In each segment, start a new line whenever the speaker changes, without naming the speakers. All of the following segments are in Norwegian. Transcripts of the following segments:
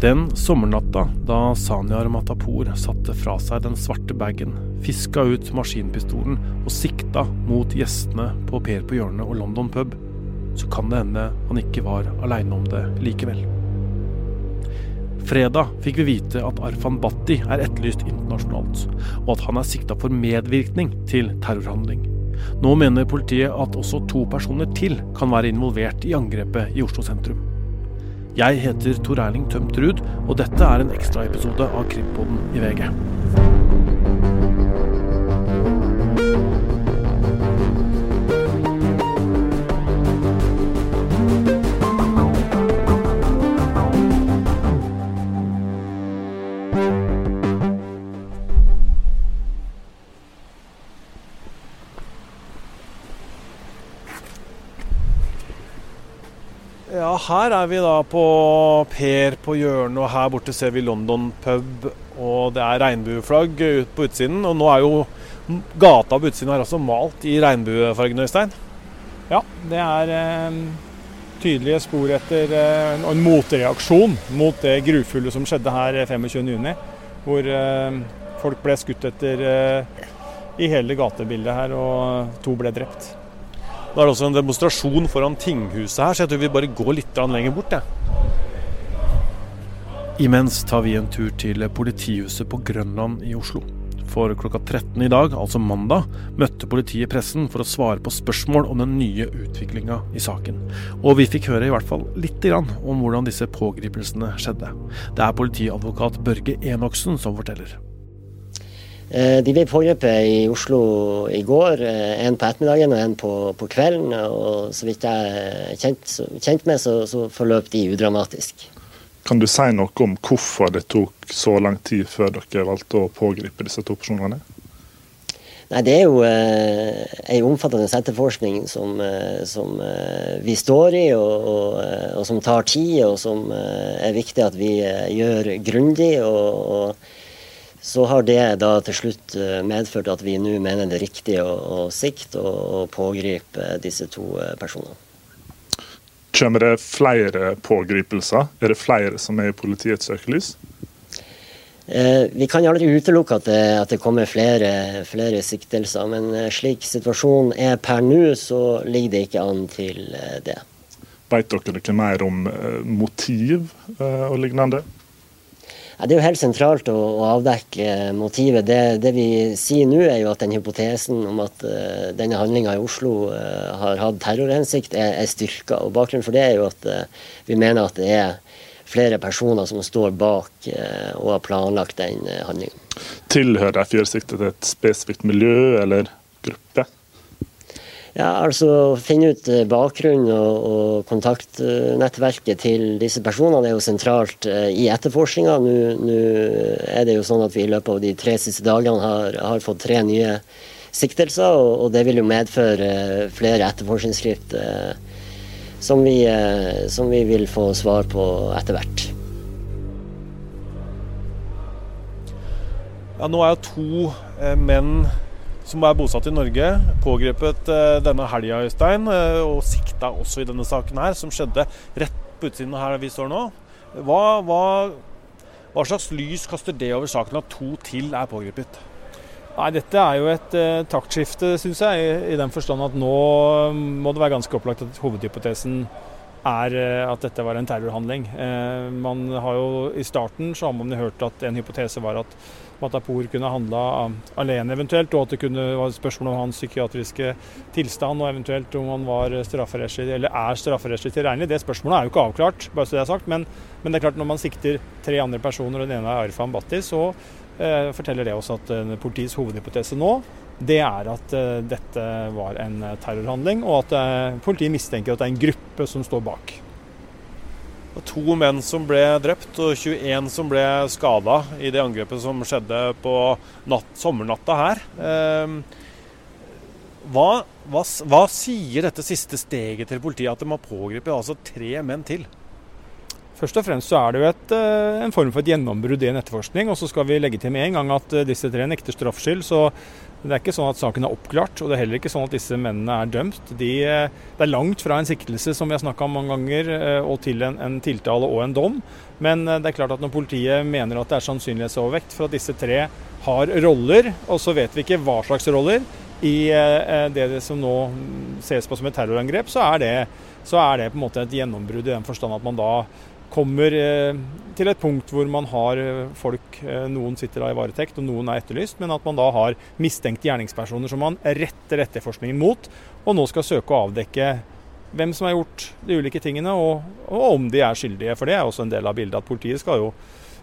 Den sommernatta da Sanyar Matapour satte fra seg den svarte bagen, fiska ut maskinpistolen og sikta mot gjestene på Per på hjørnet og London pub, så kan det hende han ikke var aleine om det likevel. Fredag fikk vi vite at Arfan Bhatti er etterlyst internasjonalt, og at han er sikta for medvirkning til terrorhandling. Nå mener politiet at også to personer til kan være involvert i angrepet i Oslo sentrum. Jeg heter Tor Erling Tømt Ruud, og dette er en ekstraepisode av Krimpoden i VG. Her er vi da på Per på hjørnet, og her borte ser vi London pub. Og det er regnbueflagg ut på utsiden. Og nå er jo gata på utsiden her også malt i regnbuefargen, Øystein.
Ja, det er eh, tydelige spor etter eh, en motreaksjon mot det grufulle som skjedde her 25.6. Hvor eh, folk ble skutt etter eh, i hele gatebildet her, og to ble drept.
Nå er det også en demonstrasjon foran tinghuset her, så jeg tror vi bare går litt lenger bort. Jeg. Imens tar vi en tur til politihuset på Grønland i Oslo. For klokka 13 i dag, altså mandag, møtte politiet pressen for å svare på spørsmål om den nye utviklinga i saken. Og vi fikk høre i hvert fall litt om hvordan disse pågripelsene skjedde. Det er politiadvokat Børge Enoksen som forteller.
Eh, de ble pågrepet i Oslo i går, eh, en på ettermiddagen og en på, på kvelden. og Så vidt jeg er kjent, kjent med, så, så, forløp de udramatisk.
Kan du si noe om hvorfor det tok så lang tid før dere valgte å pågripe disse to personene?
Nei, Det er jo eh, en omfattende etterforskning som, eh, som eh, vi står i, og, og, og, som tar tid, og som eh, er viktig at vi gjør grundig. og, og så har det da til slutt eh, medført at vi nå mener det er riktig å, å sikte og, og, pågripe disse to eh, personene.
Kommer det flere pågripelser? Er det flere som er i politiets søkelys?
Eh, vi kan aldri utelukke at det, at det kommer flere, flere, siktelser, men slik situasjonen er per nå, så ligger det ikke an til det.
Vet dere noe mer om motiv og lignende?
Det er jo helt sentralt å, å avdekke motivet. Det, det, vi sier nå, er jo at den hypotesen om at uh, denne handlinga i Oslo uh, har hatt terrorhensikt, er, er styrka. Og bakgrunnen for det er jo at uh, vi mener at det er flere personer som står bak og har planlagt den handlingen.
Tilhører de fire siktede et spesifikt miljø eller gruppe?
Ja, altså Finne ut bakgrunnen og, og, kontaktnettverket til disse personene er jo sentralt uh, i etterforskninga. Nå er det jo sånn at vi i løpet av de tre siste dagene har, har fått tre nye siktelser, og, og, det vil jo medføre uh, flere etterforskningsskritt som, vi, som vi vil få svar på etter hvert.
Ja, nå er jo to menn som er bosatt i Norge, pågrepet uh, denne helga, Øystein, uh, og sikta også i denne saken her, som skjedde rett på utsiden her vi står nå. Hva, hva, hva slags lys kaster det over saken at to til er pågrepet?
Nei, Dette er jo et eh, taktskifte, syns jeg, i, i, den forstand at nå må det være ganske opplagt at hovedhypotesen er at dette var en terrorhandling. Eh, man har jo I starten så har man hørt at en hypotese var at Matapour kunne handla alene eventuelt, og at det kunne være spørsmål om hans psykiatriske tilstand, og eventuelt om han var strafferettslig, eller er strafferettslig tilregnelig. Det spørsmålet er jo ikke avklart, bare så det er sagt. Men, men, det er klart når man sikter tre andre personer, og den ene er Arfan Bhatti, så eh, forteller det også at eh, politiets hovedhypotese nå det er at uh, dette var en terrorhandling, og at uh, politiet mistenker at det er en gruppe som står bak.
To menn som ble drept og 21 som ble skada i det angrepet som skjedde på natt, sommernatta her. Ehm, hva, hva, hva, sier dette siste steget til politiet, at de har pågrepet altså tre menn til?
Først og fremst så er det jo et, eh, en form for et gjennombrudd i en etterforskning. Og så skal vi legge til med en gang at eh, disse tre nekter straffskyld. Så Det er ikke sånn at saken er oppklart, og det er heller ikke sånn at disse mennene er dømt. De, det er langt fra en siktelse, som vi har snakka om mange ganger, og til en, en, tiltale og en dom. Men det er klart at når politiet mener at det er sannsynlighetsovervekt for at disse tre har roller, og så vet vi ikke hva slags roller, i det som nå ses på som et terrorangrep, så er det, så er det på en måte et gjennombrudd i den forstand at man da kommer eh, til et punkt hvor man har eh, folk eh, Noen sitter da i varetekt, og noen er etterlyst, men at man da har mistenkte gjerningspersoner som man retter etterforskningen mot, og nå skal søke å avdekke hvem som har gjort de ulike tingene, og, og, om de er skyldige. For det er også en del av bildet, at politiet skal jo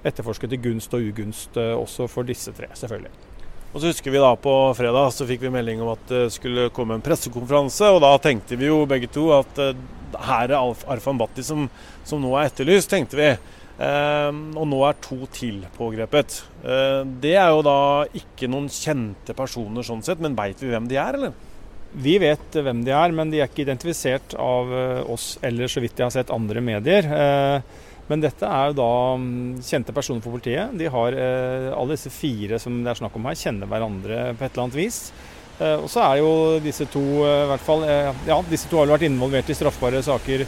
etterforske til gunst og ugunst også for disse tre, selvfølgelig.
Og så husker vi da På fredag så fikk vi melding om at det skulle komme en pressekonferanse. og Da tenkte vi jo begge to at her er Arfan Bhatti som, som, nå er etterlyst, tenkte vi. Eh, og nå er to til pågrepet. Eh, det er jo da ikke noen kjente personer sånn sett, men veit vi hvem de er, eller?
Vi vet hvem de er, men de er ikke identifisert av eh, oss eller så vidt jeg har sett andre medier. Eh, men dette er jo da mm, kjente personer for politiet. De har, eh, Alle disse fire som det er snakk om her, kjenner hverandre på et eller annet vis. Eh, og så er jo disse to eh, i hvert fall, ja, disse to har vært involvert i straffbare saker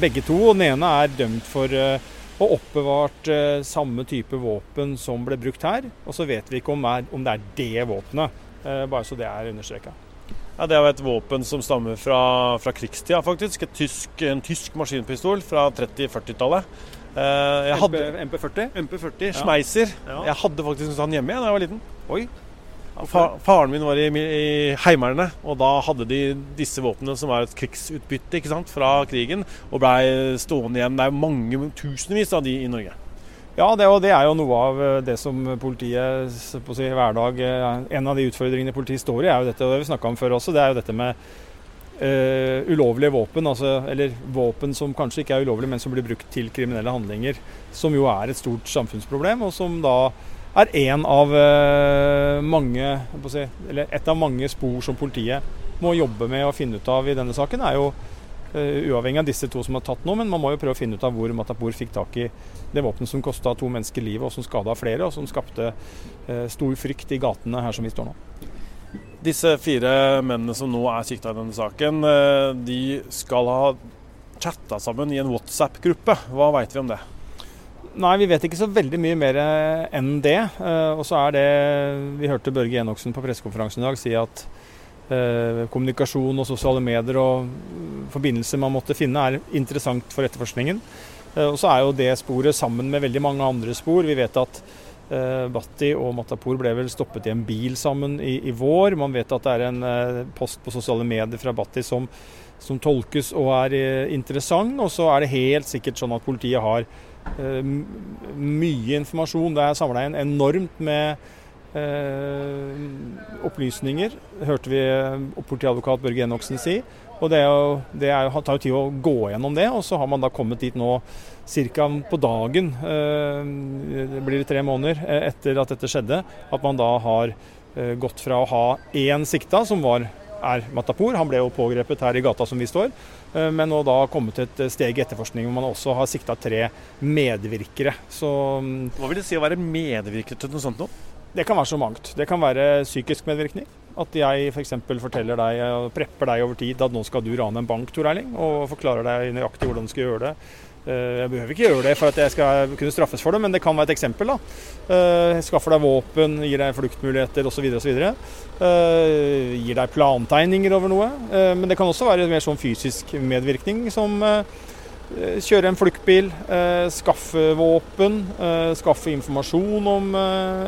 begge to. og Den ene er dømt for å oppbevart samme type våpen som ble brukt her. Og så vet vi ikke om det er det våpenet, bare så det er understreka.
Ja, Det er et våpen som stammer fra, fra krigstida, faktisk. Tysk, en tysk maskinpistol fra 30-40-tallet.
Eh, MP40?
MP40, ja. Schmeiser. Ja. Jeg hadde faktisk en sånn hjemme da jeg var liten.
Oi,
Fa faren min var i, i Heimevernet, og da hadde de disse våpnene som var et krigsutbytte ikke sant, fra krigen, og blei stående igjen. Det er mange tusenvis av de i Norge.
Ja, det, det er jo noe av eh, det som politiet si, hverdag eh, En av de utfordringene politiet står i, er jo dette, og det vi om før også, det er jo dette med uh, ulovlige våpen. Altså, eller våpen som kanskje ikke er ulovlige, men som blir brukt til kriminelle handlinger. Som jo er et stort samfunnsproblem, og som da er en av uh, mange, si, eller et av mange spor som politiet må jobbe med å finne ut av i denne saken. er jo Uavhengig av disse to som har tatt nå, men man må jo prøve å finne ut av hvor Matapour fikk tak i det våpenet som kosta to mennesker livet, og som skada flere, og som skapte uh, stor frykt i gatene her som vi står nå.
Disse fire mennene som nå er sikta i denne saken, uh, de skal ha chatta sammen i en WhatsApp-gruppe. Hva veit vi om det?
Nei, vi vet ikke så veldig mye mer enn det. Og så er det Vi hørte Børge Enoksen på pressekonferansen i dag si at kommunikasjon og sosiale medier og forbindelser man måtte finne, er interessant for etterforskningen. Uh, og så er jo det sporet sammen med veldig mange andre spor. Vi vet at Batti og Matapour ble vel stoppet i en bil sammen i, i vår. Man vet at det er en post på sosiale medier fra Batti som, som tolkes og er interessant. Og så er det helt sikkert sånn at politiet har Eh, mye informasjon. Det er samla inn enormt med eh, opplysninger, hørte vi eh, politiadvokat Børge Enoksen si. Og det, jo, det jo, tar jo tid å gå gjennom det, og så har man da kommet dit nå ca. på dagen, eh, blir det tre måneder eh, etter at dette skjedde, at man da har eh, gått fra å ha én sikta, som var er Matapour. Han ble jo pågrepet her i gata som vi står. Eh, men nå da kommet til et steg i etterforskning hvor man også har sikta tre medvirkere. Så,
mm, Hva vil det si å være medvirker til noe sånt nå?
Det kan være så mangt. Det kan være psykisk medvirkning. At jeg f.eks. For forteller deg og prepper deg over tid at nå skal du rane en bank, Tor Erling, og forklarer deg nøyaktig hvordan du skal gjøre det. Eh, jeg behøver ikke gjøre det for at jeg skal kunne straffes for det, men det kan være et eksempel. da. Eh, skaffer deg våpen, gir deg fluktmuligheter osv. osv. Uh, gir deg plantegninger over noe. Men det kan også være mer sånn fysisk medvirkning, som kjøre en fluktbil, skaffe våpen, skaffe informasjon om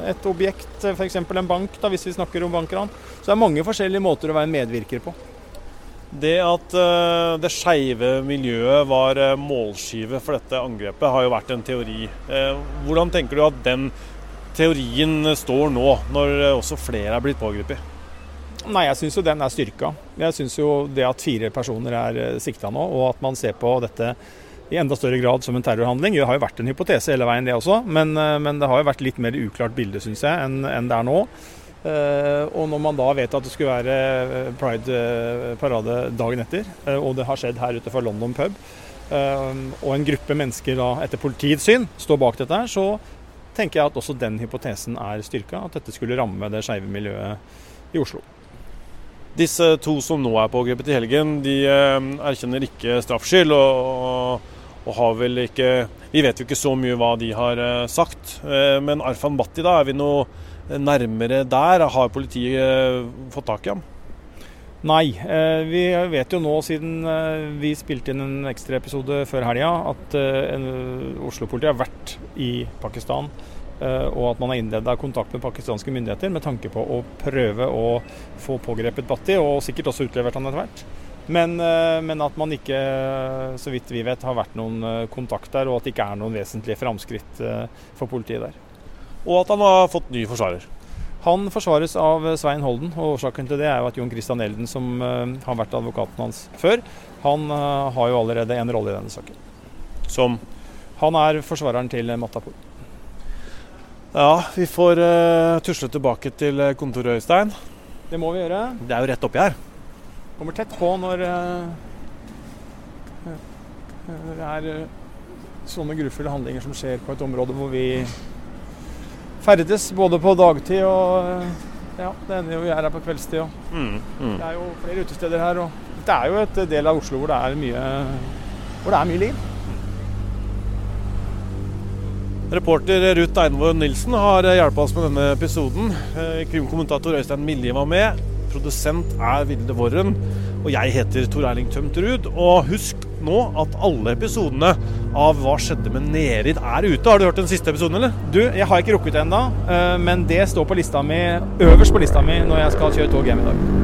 et objekt, f.eks. en bank, da, hvis vi snakker om bankran. Så det er mange forskjellige måter å være medvirker på.
Det at det skeive miljøet var målskive for dette angrepet, har jo vært en teori. Hvordan tenker du at den teorien står nå, når også flere er blitt pågrepet?
Nei, jeg syns jo den er styrka. Jeg syns jo det at fire personer er sikta nå, og at man ser på dette i enda større grad som en terrorhandling. Det har jo vært en hypotese hele veien, det også, men, men det har jo vært litt mer uklart bilde, syns jeg, enn, en det er nå. Uh, og når man da vet at det skulle være eh, pride-parade dagen etter, og det har skjedd her ute for London pub, og en gruppe mennesker da etter politiets syn står bak dette her, så tenker jeg at også den hypotesen er styrka. At dette skulle ramme det skeive miljøet i Oslo.
Disse to som nå er pågrepet i helgen, de eh, erkjenner ikke straffskyld. Og, og, har vel ikke Vi vet jo ikke så mye hva de har eh, sagt. Eh, men Arfan Bhatti, da, er vi noe nærmere der? Har politiet fått tak i ham?
Nei. Vi vet jo nå, siden vi spilte inn en ekstraepisode før helga, at Oslo-politiet har vært i Pakistan og at man har innleda kontakt med pakistanske myndigheter med tanke på å prøve å få pågrepet Bhatti, og sikkert også utlevert han etter hvert. Men, eh, men, at man ikke, så vidt vi vet, har vært noen eh, kontakt der, og at det ikke er noen vesentlige framskritt for politiet der.
Og at han har fått ny forsvarer.
Han forsvares av Svein Holden, og årsaken til det er jo at Jon Christian Elden, som har vært advokaten hans før, han har jo allerede en rolle i denne saken.
Som?
Han er forsvareren til Matapour.
Ja, vi får uh, tusle tilbake til eh, kontoret, Øystein.
Det må vi gjøre.
Det er jo rett oppi her.
Kommer tett på når, uh, når det er uh, sånne grufulle handlinger som skjer på et område hvor vi ferdes både på dagtid og ja, det ender jo vi er her på kveldstid òg. Mm, mm. Det er jo flere utesteder her. og Det er jo et del av Oslo hvor det er mye, hvor det er mye liv.
Reporter Ruth Einvor Nilsen har hjulpet oss med denne episoden. Eh, krimkommentator Øystein Milje var med. Produsent er Vilde Worren. Og jeg heter Tor Erling Tømt Ruud. Og husk nå at alle episodene av Hva skjedde med Nerid er ute. Har du hørt den siste episoden, eller?
Du, jeg har ikke rukket det ennå, eh, men det står på lista mi, øverst på lista mi når jeg skal kjøre tog hjem i dag.